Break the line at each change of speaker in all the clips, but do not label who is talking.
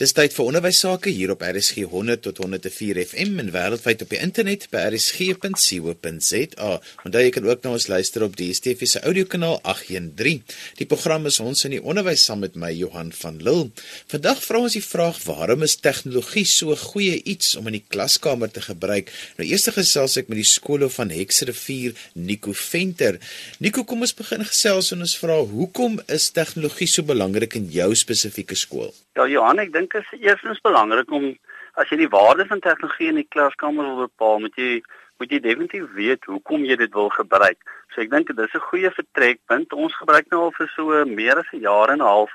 Dis tyd vir onderwys sake hier op RSG 100 tot 104 FM en wêreldwyd op die internet by rsg.co.za. Onthou jy kan ook na ons luister op die DSTV se audiokanaal 813. Die program is ons in die onderwys saam met my Johan van Lille. Vandag vra ons die vraag: Waarom is tegnologie so goeie iets om in die klaskamer te gebruik? Nou eers gesels ek met die skole van Hexrivier, Nico Venter. Nico, kom ons begin gesels en ons vra: Hoekom is tegnologie so belangrik in jou spesifieke skool?
Ja Johan, ek dink dit is eerstens belangrik om as jy die waarde van tegnologie in die klaskamer wil bepaal, moet jy moet jy definitief weet hoekom jy dit wil gebruik. So ek dink dit is 'n goeie vertrekpunt. Ons gebruik nou al vir so meer as 'n jaar en 'n half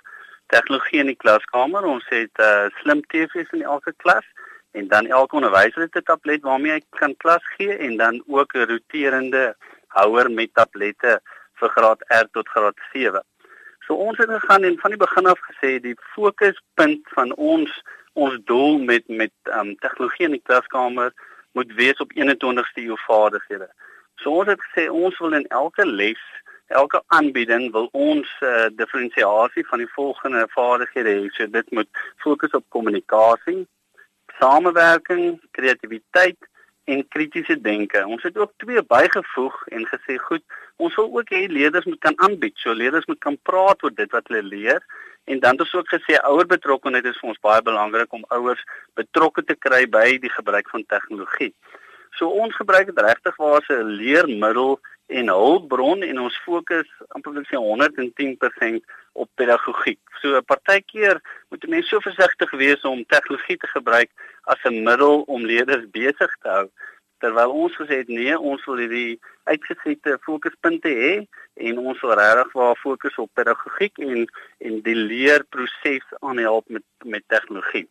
tegnologie in die klaskamer. Ons het uh, slim TV's in elke klas en dan elke onderwyser het 'n tablet waarmee hy kan klas gee en dan ook 'n roterende houer met tablette vir graad R tot graad 7. So ons het gegaan en van die begin af gesê die fokuspunt van ons ons doel met met um, tegnologie in die klaskamer moet wees op 21ste eeu vaardighede. So ons het gesê ons wil in elke les, elke aanbieding wil ons uh, diferensiasie van die volgende vaardighede hê. So dit moet fokus op kommunikasie, samewerking, kreatiwiteit en kritiese denke. Ons het ook twee bygevoeg en gesê goed, ons wil ook hê leerders moet kan aanbied. So leerders moet kan praat oor dit wat hulle leer en dan het ons ook gesê ouer betrokkenheid is vir ons baie belangrik om ouers betrokke te kry by die gebruik van tegnologie. So ons gebruik dit regtig waar as 'n leermiddel en hulpbron en ons fokus amper wil sê 110% op pedagogiek. So 'n partykeer moet mense so versigtig wees om tegnologie te gebruik as 'n middel om leerders besig te hou terwyl ons gesê het nee, ons wil hierdie uitgesette fokuspunte hê en ons wil regtig waar fokus op pedagogiek en en die leerproses aanhelp met met tegnologie.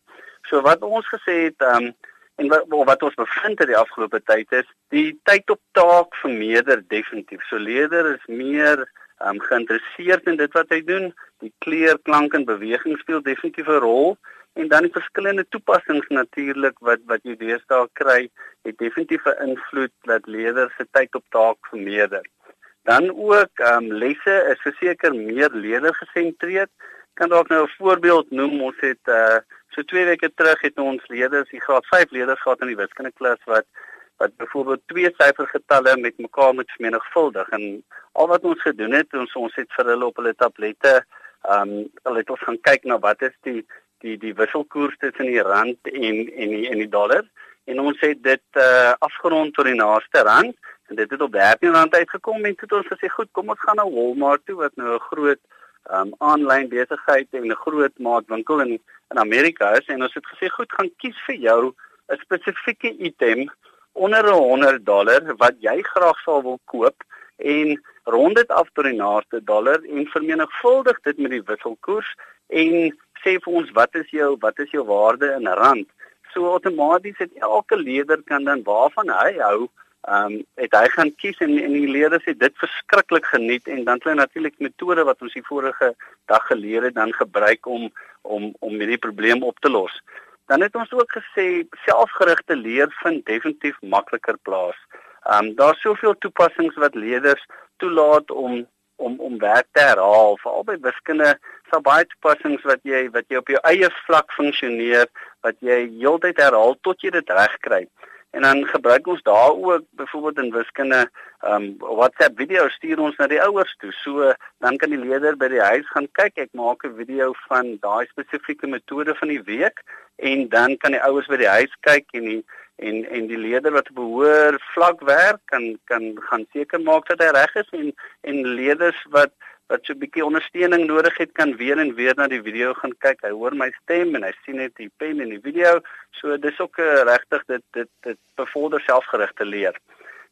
So wat ons gesê het, um, en wat wat ons bevind het die afgelope tyd is die tyd op taak vermeerder definitief. So leerders is meer um, geïnteresseerd in dit wat hy doen. Die kleur, klank en beweging speel definitief 'n rol en dan die verskillende toepassings natuurlik wat wat jy deesdae kry, het definitief 'n invloed dat leerders se tyd op taak vermeerder. Dan ook um, lesse is verseker meer leerdergesentreerd. Kan dalk nou 'n voorbeeld noem. Ons het uh so 2 weke terug het ons leerders, die graad 5 leerders gehad in die wiskunde klas wat wat byvoorbeeld twee syfergetalle met mekaar moet vermenigvuldig. En al wat ons gedoen het ons ons het vir hulle op hulle tablette ehm um, hulle het ons gaan kyk na wat is die die die wisselkoers tussen die rand en en die en die dollar. En ons het dit uh, afgerond tot die naaste rand. En dit het op R13 uitgekom en het ons gesê goed kom ons gaan na Walmart toe wat nou 'n groot ehm um, aanlyn besigheid en 'n groot maatwinkel in in Amerika is. En ons het gesê goed gaan kies vir jou 'n spesifieke item onder 100 dollar wat jy graag sou wil koop en rond dit af tot die naaste dollar en vermenigvuldig dit met die wisselkoers en sê vir ons wat is jou wat is jou waarde in rand so outomaties het elke leerder kan dan waarvan hy hou ehm um, het hy gaan kies en en die leerders het dit verskriklik geniet en dan hulle natuurlik metode wat ons die vorige dag geleer het dan gebruik om om om hierdie probleem op te los. Dan het ons ook gesê selfgerigte leer vind definitief makliker plaas. Ehm um, daar's soveel toepassings wat leerders toelaat om om om werk te herhaal. Veral by wiskunde sal baie toepassings wat jy wat jy op jou eie vlak funksioneer, wat jy heeltyd herhaal tot jy dit reg kry. En dan gebruik ons daar ook byvoorbeeld in wiskunde ehm um, WhatsApp video stuur ons na die ouers toe. So dan kan die leerder by die huis gaan kyk. Ek maak 'n video van daai spesifieke metode van die week en dan kan die ouers by die huis kyk en die en en die leerder wat behoor vlak werk kan kan gaan seker maak dat hy reg is en en leerders wat wat so 'n bietjie ondersteuning nodig het kan weer en weer na die video gaan kyk. Hy hoor my stem en hy sien net die pen in die video. So dis ook uh, regtig dit dit dit bevorder selfgerigte leer.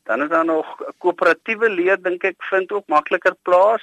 Dan is daar nog koöperatiewe leer dink ek vind ook makliker plaas.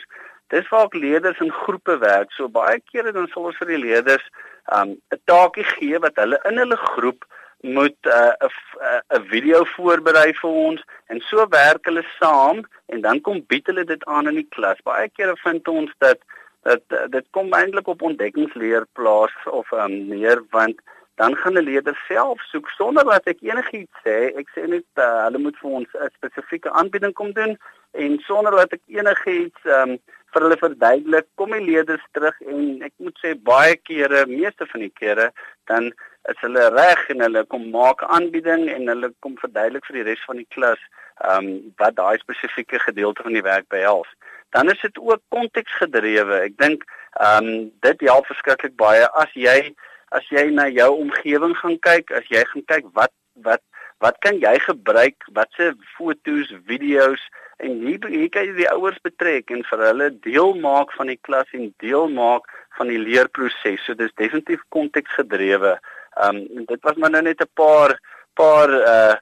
Dis waar ook leerders in groepe werk. So baie kere dan sal ons vir die leerders um 'n taakie gee wat hulle in hulle groep moet 'n uh, 'n video voorberei vir ons en so werk hulle saam en dan kom bied hulle dit aan in die klas. Baie kere vind ons dat dat dit kom eintlik op ontdekkingsleer plaas of um, meer want dan gaan 'n leerder self soek sonder dat ek enigiets sê. Ek sê net uh, hulle moet vir ons 'n spesifieke aanbieding kom doen en sonder dat ek enigiets um, vir hulle verduidelik, kom die leerders terug en ek moet sê baie kere, meeste van die kere, dan is hulle reg en hulle kom maak aanbieding en hulle kom verduidelik vir die res van die klas ehm um, wat daai spesifieke gedeelte van die werk behels. Dan is dit ook konteksgedrewe. Ek dink ehm um, dit help verskriklik baie as jy as jy na jou omgewing gaan kyk, as jy gaan kyk wat wat wat kan jy gebruik, watse foto's, video's en hier hier kan jy die ouers betrek en vir hulle deel maak van die klas en deel maak van die leerproses. So dis definitief konteksgedrewe. Ehm um, dit was maar nou net 'n paar paar uh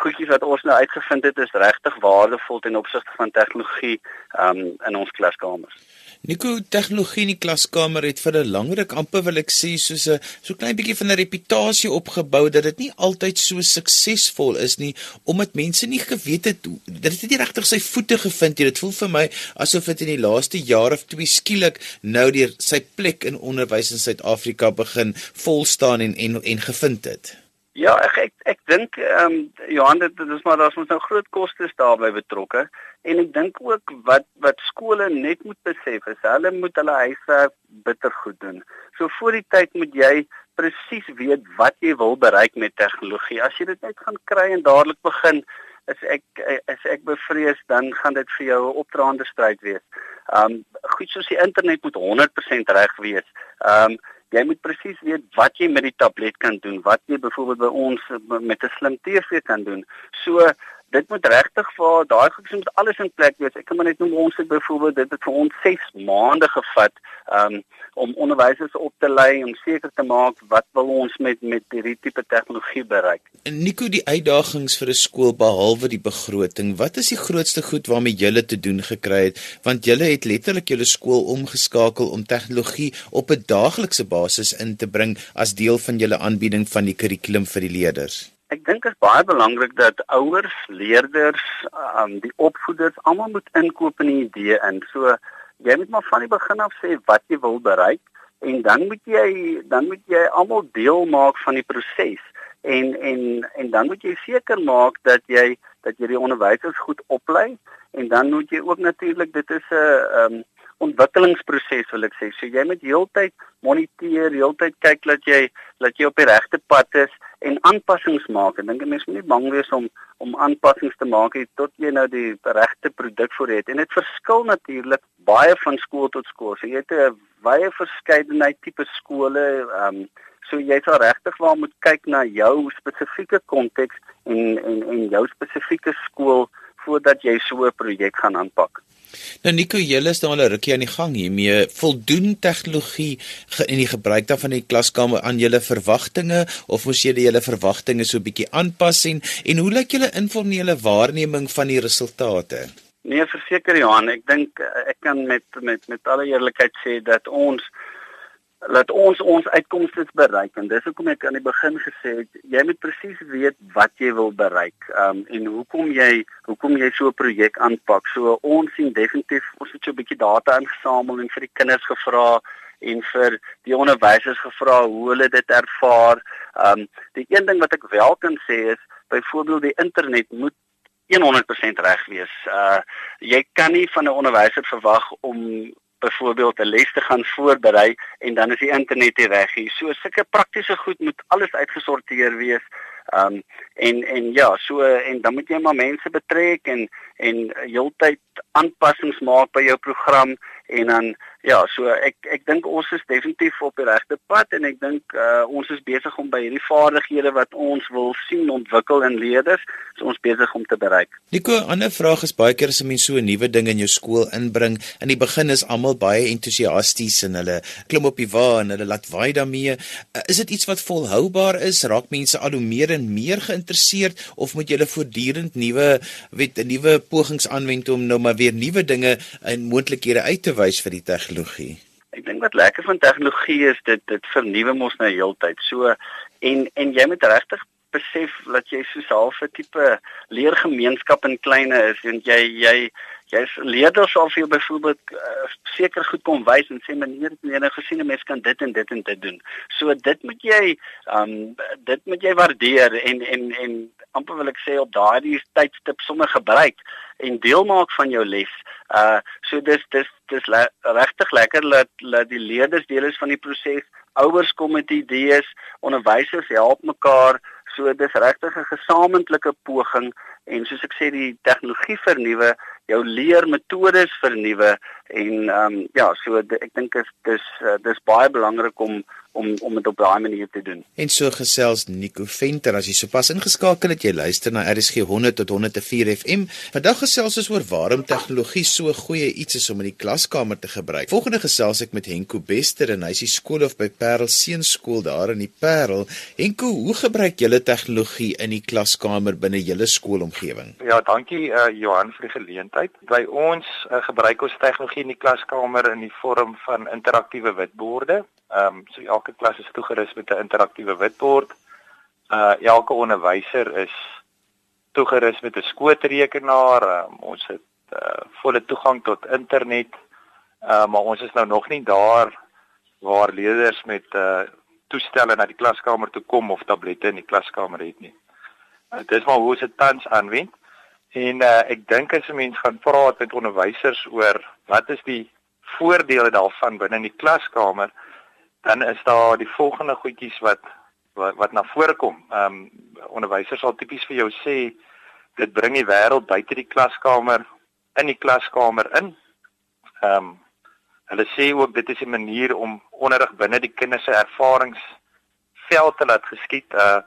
goedjies wat ons nou uitgevind het is regtig waardevol ten opsigte van tegnologie um, in ons klaskamers.
Nico, tegnologie in die klaskamer het vir 'n langerik amper wil ek sê soos 'n so klein bietjie van 'n reputasie opgebou dat dit nie altyd so suksesvol is nie omdat mense nie geweet het dit het nie regtig sy voete gevind nie. Dit voel vir my asof dit in die laaste jaar of twee skielik nou deur sy plek in onderwys in Suid-Afrika begin vol staan en en en gevind het.
Ja, ek ek, ek dink ehm um, Johan dit is maar daar's mos nou groot kostes daarbey betrokke en ek dink ook wat wat skole net moet besef is hulle moet hulle huiswerk bitter goed doen. So voor die tyd moet jy presies weet wat jy wil bereik met tegnologie. As jy dit net gaan kry en dadelik begin is ek is ek bevrees dan gaan dit vir jou 'n opdraande stryd wees. Ehm um, goed soos die internet moet 100% reg wees. Ehm um, jy moet presies weet wat jy met die tablet kan doen, wat jy byvoorbeeld by ons met 'n slim TV kan doen. So dit moet regtig vir daai goed moet alles in plek wees. Ek kan maar net noem ons het byvoorbeeld dit het vir ons 6 maande gevat um, om onderwysers op te lei om seker te maak wat wil ons met met hierdie tipe tegnologie bereik.
En Nico, die uitdagings vir 'n skool behalwe die begroting, wat is die grootste goed waarmee julle te doen gekry het? Want julle het letterlik julle skool omgeskakel om tegnologie op 'n daaglikse basis in te bring as deel van julle aanbieding van die kurrikulum vir die leerders.
Ek dink dit is baie belangrik dat ouers, leerders, um, die opvoeders almal moet inkoop in die idee in. So jy moet maar van die begin af sê wat jy wil bereik en dan moet jy dan moet jy almal deel maak van die proses en en en dan moet jy seker maak dat jy dat jy die onderwysers goed oplei en dan moet jy ook natuurlik dit is 'n um, ontwikkelingsproses wil ek sê. So jy moet heeltyd moniteer, heeltyd kyk dat jy dat jy op die regte pad is en aanpassings maak. Ek dink mense moet nie bang wees om om aanpassings te maak tot jy nou die regte produk voor het. En dit verskil natuurlik baie van skool tot skool. So jy het 'n baie verskeidenheid tipe skole. Ehm um, so jy sal regtig wel moet kyk na jou spesifieke konteks en en en jou spesifieke skool voordat jy so 'n projek gaan aanpak.
Nou Nico, julle is nou al 'n rukkie aan die gang hiermee. Voldoen tegnologie in die gebruik daarvan in die klaskamer aan julle verwagtinge of moes julle julle verwagtinge so 'n bietjie aanpas en en hoe lyk julle informele waarneming van die resultate?
Nee, verseker Johan, ek dink ek kan met met met alle eerlikheid sê dat ons laat ons ons uitkomste bereik. En dis hoekom ek aan die begin gesê het jy moet presies weet wat jy wil bereik. Um, en hoekom jy hoekom jy so 'n projek aanpak. So ons sien definitief ons het so 'n bietjie data ingesamel en vir die kinders gevra en vir die onderwysers gevra hoe hulle dit ervaar. Um, die een ding wat ek wel kan sê is byvoorbeeld die internet moet 100% reg wees. Uh jy kan nie van 'n onderwyser verwag om byvoorbeeld 'n les te gaan voorberei en dan is die internet nie reg nie. So sulke praktiese goed moet alles uitgesorteer wees. Ehm um, en en ja, so en dan moet jy maar mense betrek en en heeltyd aanpassings maak by jou program en dan ja, so ek ek dink ons is definitief op die regte pad en ek dink uh, ons is besig om by hierdie vaardighede wat ons wil sien ontwikkel in leerders, so ons besig om te bereik.
Nico, 'n ander vraag is baie keer as 'n mens so 'n nuwe ding in jou skool inbring, in die begin is almal baie entoesiasties en hulle klim op die wa en hulle laat waai daarmee. Uh, is dit iets wat volhoubaar is? Raak mense al hoe meer en meer geïnteresseerd of moet jy voortdurend nuwe weet 'n nuwe pogings aanwend om nou maar weer nuwe dinge en moontlikhede uit te wys vir die tegnologie?
Ek dink wat lekker van tegnologie is dit dit vernuwe mos nou heeltyd. So en en jy moet regtig besef dat jy so 'n halfe tipe leergemeenskap in kleine is en jy jy jy's leerders sal vir jou byvoorbeeld uh, seker goed kom wys en sê meneer het meneer gesien 'n mens kan dit en dit en dit doen. So dit moet jy um dit moet jy waardeer en en en amper wil ek sê op daardie tydstip sommer gebruik en deel maak van jou les. Uh so dis dis dis le regtig lekker dat dat die leerders deel is van die proses. Ouers kom met idees, onderwysers help mekaar. So dis regtig 'n gesamentlike poging en soos ek sê die tegnologie vernuwe, jou leermetodes vernuwe en ehm um, ja, so ek dink dit is dis dis baie belangrik om om om dit op daai manier te doen.
En so gesels Nico Venter as jy sopas ingeskakel het jy luister na RSG 100 tot 104 FM. Vandag gesels ons oor waarom tegnologie so goeie iets is om in die klaskamer te gebruik. Volgende gesels ek met Henko Bester en hy is die skoolhoof by Parel Seunskool daar in die Parel. Henko, hoe gebruik julle tegnologie in die klaskamer binne julle skoolomgewing?
Ja, dankie uh, Johan vir die geleentheid. By ons uh, gebruik ons tegnologie in die klaskamer in die vorm van interaktiewe witborde. Ehm um, so elke klas is toegerus met 'n interaktiewe witbord. Uh elke onderwyser is toegerus met 'n skootrekenaar. Um, ons het uh volle toegang tot internet. Uh maar ons is nou nog nie daar waar leerders met uh toestelle na die klaskamer toe kom of tablette in die klaskamer het nie. Uh, dis maar hoe se tans aanwend. En uh ek dink as 'n mens gaan praat met onderwysers oor wat is die voordele daarvan binne in die klaskamer? Dan is daar die volgende goedjies wat wat, wat na vore kom. Ehm um, onderwysers sal tipies vir jou sê dit bring die wêreld buite die klaskamer in die klaskamer in. Ehm um, hulle sê ook dit is 'n manier om onderrig binne die kinders se ervaringsveld te laat geskied uh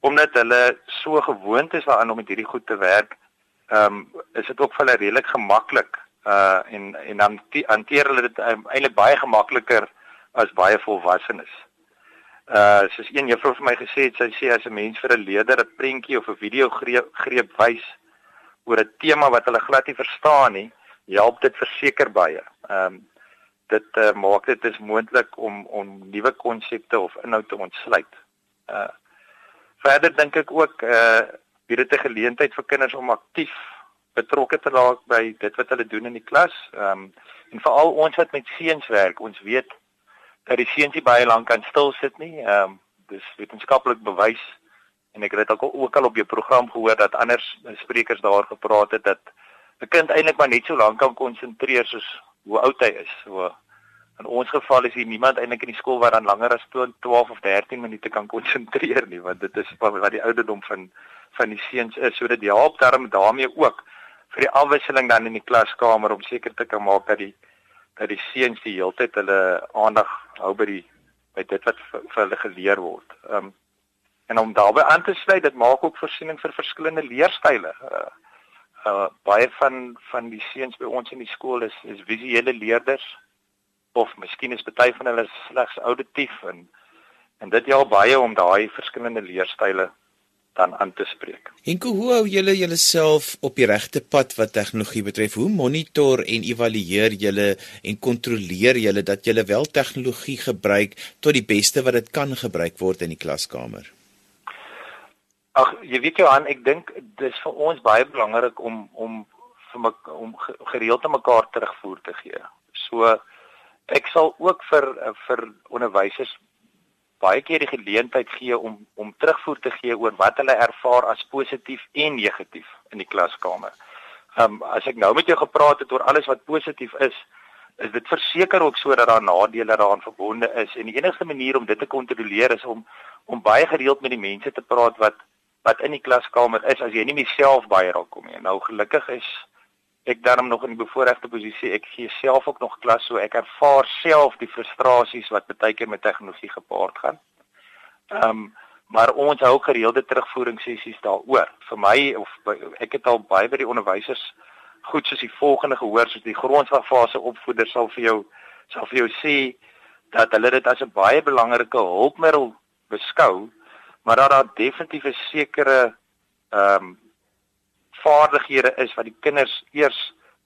omdat hulle so gewoond is daaraan om met hierdie goed te werk. Ehm um, is dit ook vir hulle redelik gemaklik uh en en dan hanteer hulle dit um, eintlik baie gemakliker as baie volwassenes. Uh soos een juffrou vir my gesê het, sy sê as 'n mens vir 'n leerder 'n prentjie of 'n video greep, greep wys oor 'n tema wat hulle glad nie verstaan nie, help dit verseker baie. Ehm um, dit uh, maak dit is moontlik om om nuwe konsepte of inhoud te ontsluit. Uh verder dink ek ook uh bied dit 'n geleentheid vir kinders om aktief betrokke te raak by dit wat hulle doen in die klas. Ehm um, en veral ons wat met seuns werk, ons weet dat die seuns baie lank kan stil sit nie. Ehm um, dis wetenskaplik bewys en ek het dit ook al op jou program gehoor dat ander sprekers daar gepraat het dat 'n kind eintlik maar net so lank kan konsentreer soos hoe oud hy is. So in ons geval is hier niemand eintlik in die skool wat dan langer as 12 of 13 minute kan konsentreer nie want dit is wat die ouderdom van van die seuns is. So dit help daarmee daarmee ook vir die afwisseling dan in die klaskamer om seker te kan maak dat die dat die seuns die hele tyd hulle aandag hou by die by dit wat vir, vir hulle geleer word. Ehm um, en om daarbey aan te sluit, dit maak ook voorsiening vir verskillende leerstyle. Uh, uh baie van van die seuns by ons in die skool is is visuele leerders of miskien is party van hulle slegs auditief en en dit help baie om daai verskillende leerstyle dan aan te spreek.
En hoe hou julle julleself op die regte pad wat tegnologie betref? Hoe monitor en evalueer julle en kontroleer julle dat julle wel tegnologie gebruik tot die beste wat dit kan gebruik word in die klaskamer?
Ag, jy weet Johan, ek dink dis vir ons baie belangrik om om vir my om gereeld te mekaar terugvoer te gee. So ek sal ook vir vir onderwysers baie keer die geleentheid gee om om terugvoer te gee oor wat hulle ervaar as positief en negatief in die klaskamer. Ehm um, as ek nou met jou gepraat het oor alles wat positief is, is dit verseker ook so dat daar nadele daaraan verbonde is en die enigste manier om dit te kontroleer is om om baie gereeld met die mense te praat wat wat in die klaskamer is as jy nie myself baie raak kom nie. Nou gelukkig is ek daarom nog in die bevoordeelde posisie. Ek gee self ook nog klas so ek ervaar self die frustrasies wat baie keer met tegnologie gepaard gaan. Ehm um, maar ons hou gereelde terugvoeringssessies daaroor. Vir my of ek het al baie by die onderwysers goed soos die volgende gehoor soos die grondslagfase opvoeder sal vir jou sal vir jou sê dat hulle dit as 'n baie belangrike hulpmiddel beskou, maar dat daar definitief 'n sekere ehm um, vaardighede is wat die kinders eers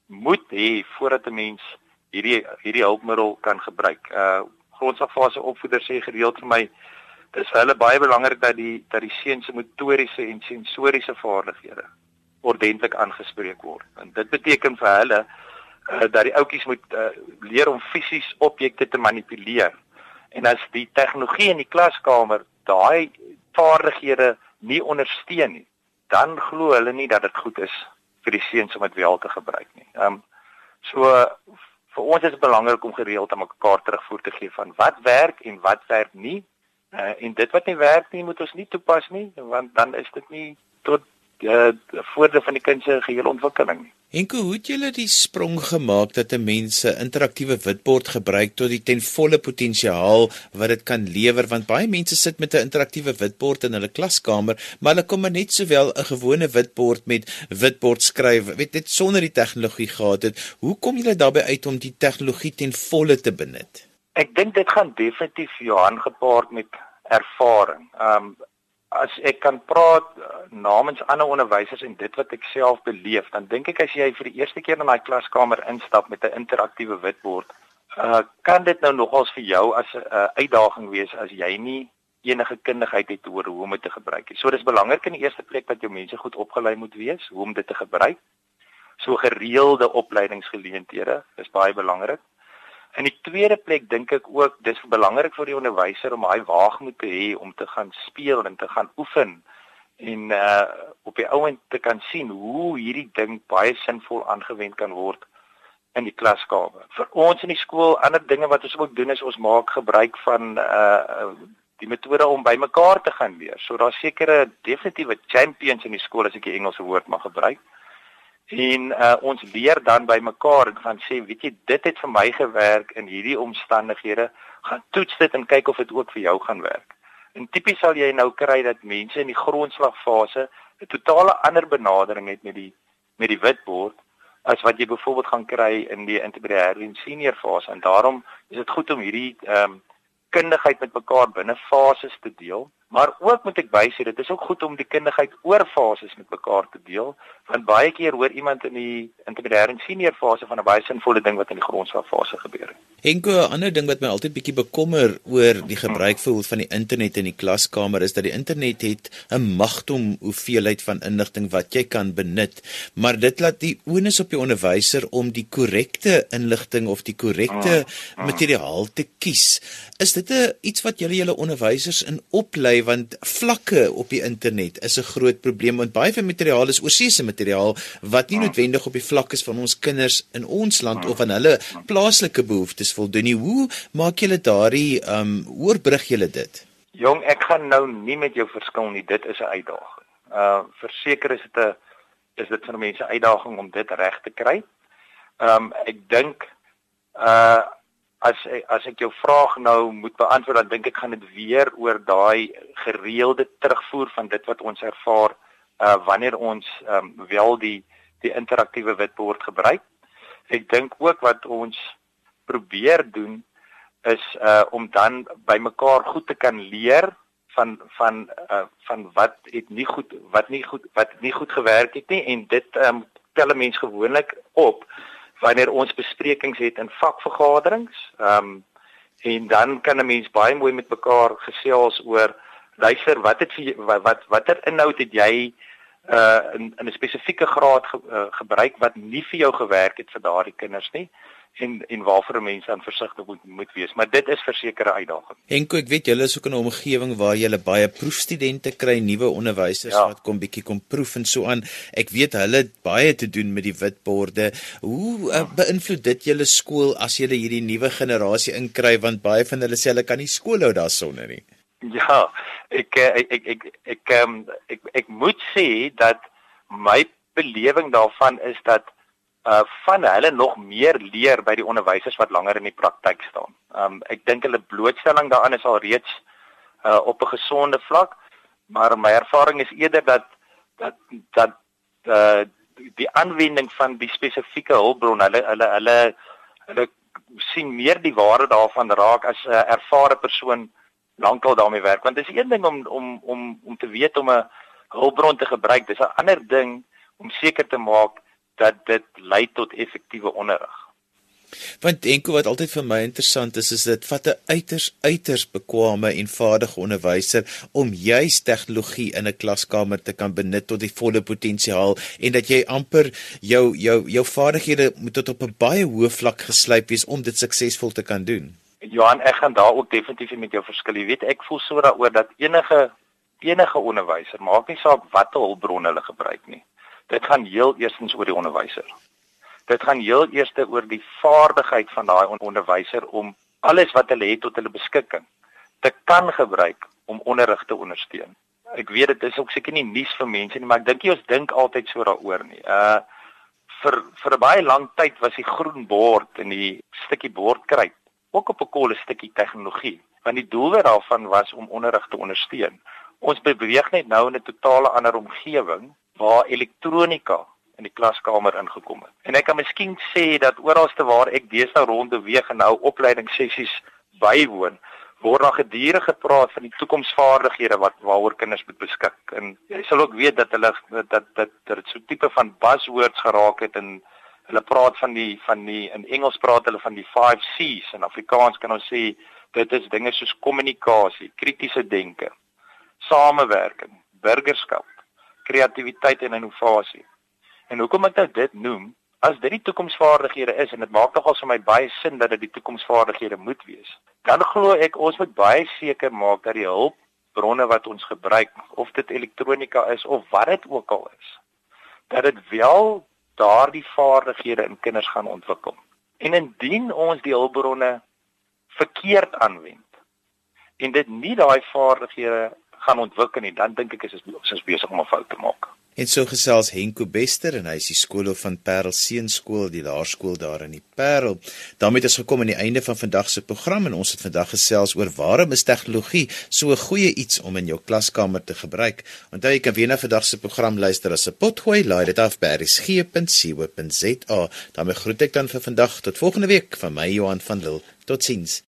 moet hê voordat 'n mens hierdie hierdie hulpmiddel kan gebruik. Uh grondslagfase opvoeders sê gereeld vir my dis vir hulle baie belangrik dat die dat die seuns se motoriese en sensoriese vaardighede ordentlik aangespreek word. En dit beteken vir hulle uh, dat die ouetjies moet uh, leer om fisies objekte te manipuleer. En as die tegnologie in die klaskamer daai vaardighede nie ondersteun nie, dan glo hulle nie dat dit goed is vir die seuns om dit wel te gebruik nie. Ehm um, so vir ons is dit belangrik om gereeld aan mekaar terugvoer te gee van wat werk en wat werk nie. Uh, en dit wat nie werk nie, moet ons nie toepas nie, want dan is dit nie tot uh, voordeel van die kind se gehele ontwikkeling nie.
Enko, hoe het julle die sprong gemaak dat 'n mens 'n interaktiewe witbord gebruik tot die ten volle potensiaal wat dit kan lewer want baie mense sit met 'n interaktiewe witbord in hulle klaskamer, maar hulle kom net sowel 'n gewone witbord met witbord skryf, weet dit sonder die tegnologie gehad het. Hoe kom julle daarbey uit om die tegnologie ten volle te benut?
Ek dink dit gaan definitief Johan gepaard met ervaring. Um as ek kan praat uh, namens ander onderwysers en dit wat ek self beleef, dan dink ek as jy vir die eerste keer in daai klaskamer instap met 'n interaktiewe witbord, uh, kan dit nou nogals vir jou as 'n uh, uitdaging wees as jy nie enige kundigheid het oor hoe om dit te gebruik nie. So dis belangrik in die eerste plek dat jou mense goed opgelei moet wees hoe om dit te gebruik. So gereelde opleidingsgeleenthede is baie belangrik. In die tweede plek dink ek ook dis belangrik vir die onderwyser om daai waagmoed te hê om te gaan speel en te gaan oefen en uh op die ouend te kan sien hoe hierdie ding baie sinvol aangewend kan word in die klaskamer. Vir ons in die skool, ander dinge wat ons ook doen is ons maak gebruik van uh die metode om bymekaar te gaan leer. So daar's sekere definitiewe champions in die skool as ek die Engelse woord mag gebruik en uh, ons leer dan by mekaar en gaan sê weet jy dit het vir my gewerk in hierdie omstandighede. Gaan toets dit en kyk of dit ook vir jou gaan werk. En tipies sal jy nou kry dat mense in die grondslagfase 'n totale ander benadering het met die met die witbord as wat jy byvoorbeeld gaan kry in die intermediate en senior fase. En daarom is dit goed om hierdie ehm um, kundigheid met mekaar binne fases te deel Maar ook moet ek bysê dit is ook goed om die kundigheid oor fases met mekaar te deel, want baie keer hoor iemand in die intermediate en senior fase van 'n baie sinvolle ding wat in die grondslagfase gebeur het.
Enko 'n ander ding wat my altyd bietjie bekommer oor die gebruik hmm. van die internet in die klaskamer is dat die internet het 'n magtom hoeveelheid van inligting wat jy kan benut, maar dit laat die onus op die onderwyser om die korrekte inligting of die korrekte hmm. Hmm. materiaal te kies. Is dit 'n iets wat julle julle onderwysers in oplei want vlakke op die internet is 'n groot probleem want baie van materiaal is oorseese materiaal wat nie noodwendig op die vlak is van ons kinders in ons land of aan hulle plaaslike behoeftes voldoen nie. Hoe maak julle daardie um oorbrug julle dit?
Jong, ek gaan nou nie met jou verskil nie. Dit is 'n uitdaging. Uh verseker is dit 'n is dit vir mense uitdaging om dit reg te kry. Um ek dink uh as as ek jou vraag nou moet beantwoord dan dink ek gaan dit weer oor daai gereelde terugvoer van dit wat ons ervaar uh wanneer ons um, wel die die interaktiewe witbord gebruik. Ek dink ook wat ons probeer doen is uh om dan by mekaar goed te kan leer van van uh van wat het nie goed wat nie goed wat nie goed gewerk het nie en dit um tel 'n mens gewoonlik op wanneer ons besprekings het in vakvergaderings. Ehm um, en dan kan 'n mens baie mooi met mekaar gesels oor luister wat het vir wat wat watter inhoud het jy uh in in 'n spesifieke graad ge, uh, gebruik wat nie vir jou gewerk het vir daardie kinders nie en en waarvoor mense aan versigtig moet moet wees maar dit is versekerde uitdaging.
Henko ek weet julle is ook in 'n omgewing waar julle baie proefstudente kry nuwe onderwysers ja. wat kom bietjie kom proef en so aan. Ek weet hulle het baie te doen met die witborde. Hoe uh, beïnvloed dit julle skool as julle hierdie nuwe generasie inkry want baie van hulle sê hulle kan nie skool hou daarsonder nie.
Ja, ek ek ek ek ek ek, um, ek, ek moet sê dat my belewing daarvan is dat uh van hulle nog meer leer by die onderwysers wat langer in die praktyk staan. Um ek dink hulle blootstelling daaraan is al reeds uh op 'n gesonde vlak, maar my ervaring is eerder dat dat dat uh die aanwending van die spesifieke hulpbron hulle hulle hulle hulle sien meer die waarde daarvan raak as 'n uh, ervare persoon lankal daarmee werk want dit is een ding om om om om te weet om 'n hulpbron te gebruik dis 'n ander ding om seker te maak dat dit lei tot effektiewe onderrig.
Want enko wat altyd vir my interessant is is dit vat 'n uiters uiters bekwame en vaardige onderwyser om juis tegnologie in 'n klaskamer te kan benut tot die volle potensiaal en dat jy amper jou jou jou vaardighede moet tot op 'n baie hoë vlak geslyp wees om dit suksesvol te kan doen.
Johan, ek gaan daar ook definitief met jou verskil. Jy weet, ek voel so daaroor dat enige enige onderwyser, maak nie saak watter hulpbron hulle gebruik nie. Dit gaan heel eerstens oor die onderwyser. Dit gaan heel eerste oor die vaardigheid van daai onderwyser om alles wat hulle het tot hulle beskikking te kan gebruik om onderrig te ondersteun. Ek weet dit is ook seker nie nuus vir mense nie, maar ek dink jy ons dink altyd so daaroor nie. Uh vir vir 'n baie lang tyd was die groen bord en die stukkie bordkryt ook op 'n kolle stukkie tegnologie, want die doel daarvan was om onderrig te ondersteun. Ons beweeg net nou in 'n totale ander omgewing waar elektronika in die klaskamer ingekom het. En ek kan miskien sê dat oralste waar ek deesdae rond beweeg en nou opleidingssessies bywoon, word daar gedurig gepraat van die toekomsvaardighede wat waaroor kinders moet beskik. En jy sal ook weet dat hulle dat dat dat dit so tipe van buzzwords geraak het en hulle praat van die van die in Engels praat hulle van die 5 C's en Afrikaans kan ons sê dit is dinge soos kommunikasie, kritiese denke, samewerking, burgerskap, kreatiwiteit en innovasie. En hoekom ek nou dit noem, as dit die toekomsvaardighede is en dit maak nogal vir my baie sin dat dit die toekomsvaardighede moet wees. Dan glo ek ons moet baie seker maak dat die hulpbronne wat ons gebruik, of dit elektronika is of wat dit ook al is, dat dit wel daardie vaardighede in kinders gaan ontwikkel. En indien ons die hulpbronne verkeerd aanwend en dit nie daai vaardighede gaan ontwikkel nie, dan dink ek is ons is besig om 'n fout te maak.
En so gesels Henko Bester en hy is die skoolhoof van Parel Seunskool, die laerskool daar in die Parel. daarmee ons gekom aan die einde van vandag se program en ons het vandag gesels oor waarom is tegnologie so 'n goeie iets om in jou klaskamer te gebruik. Onthou jy kan weer na vandag se program luister as 'n potgooi, laai dit af by resgep.co.za. daarmee groet ek dan vir vandag tot volgende week van my Johan van Lille. Totsiens.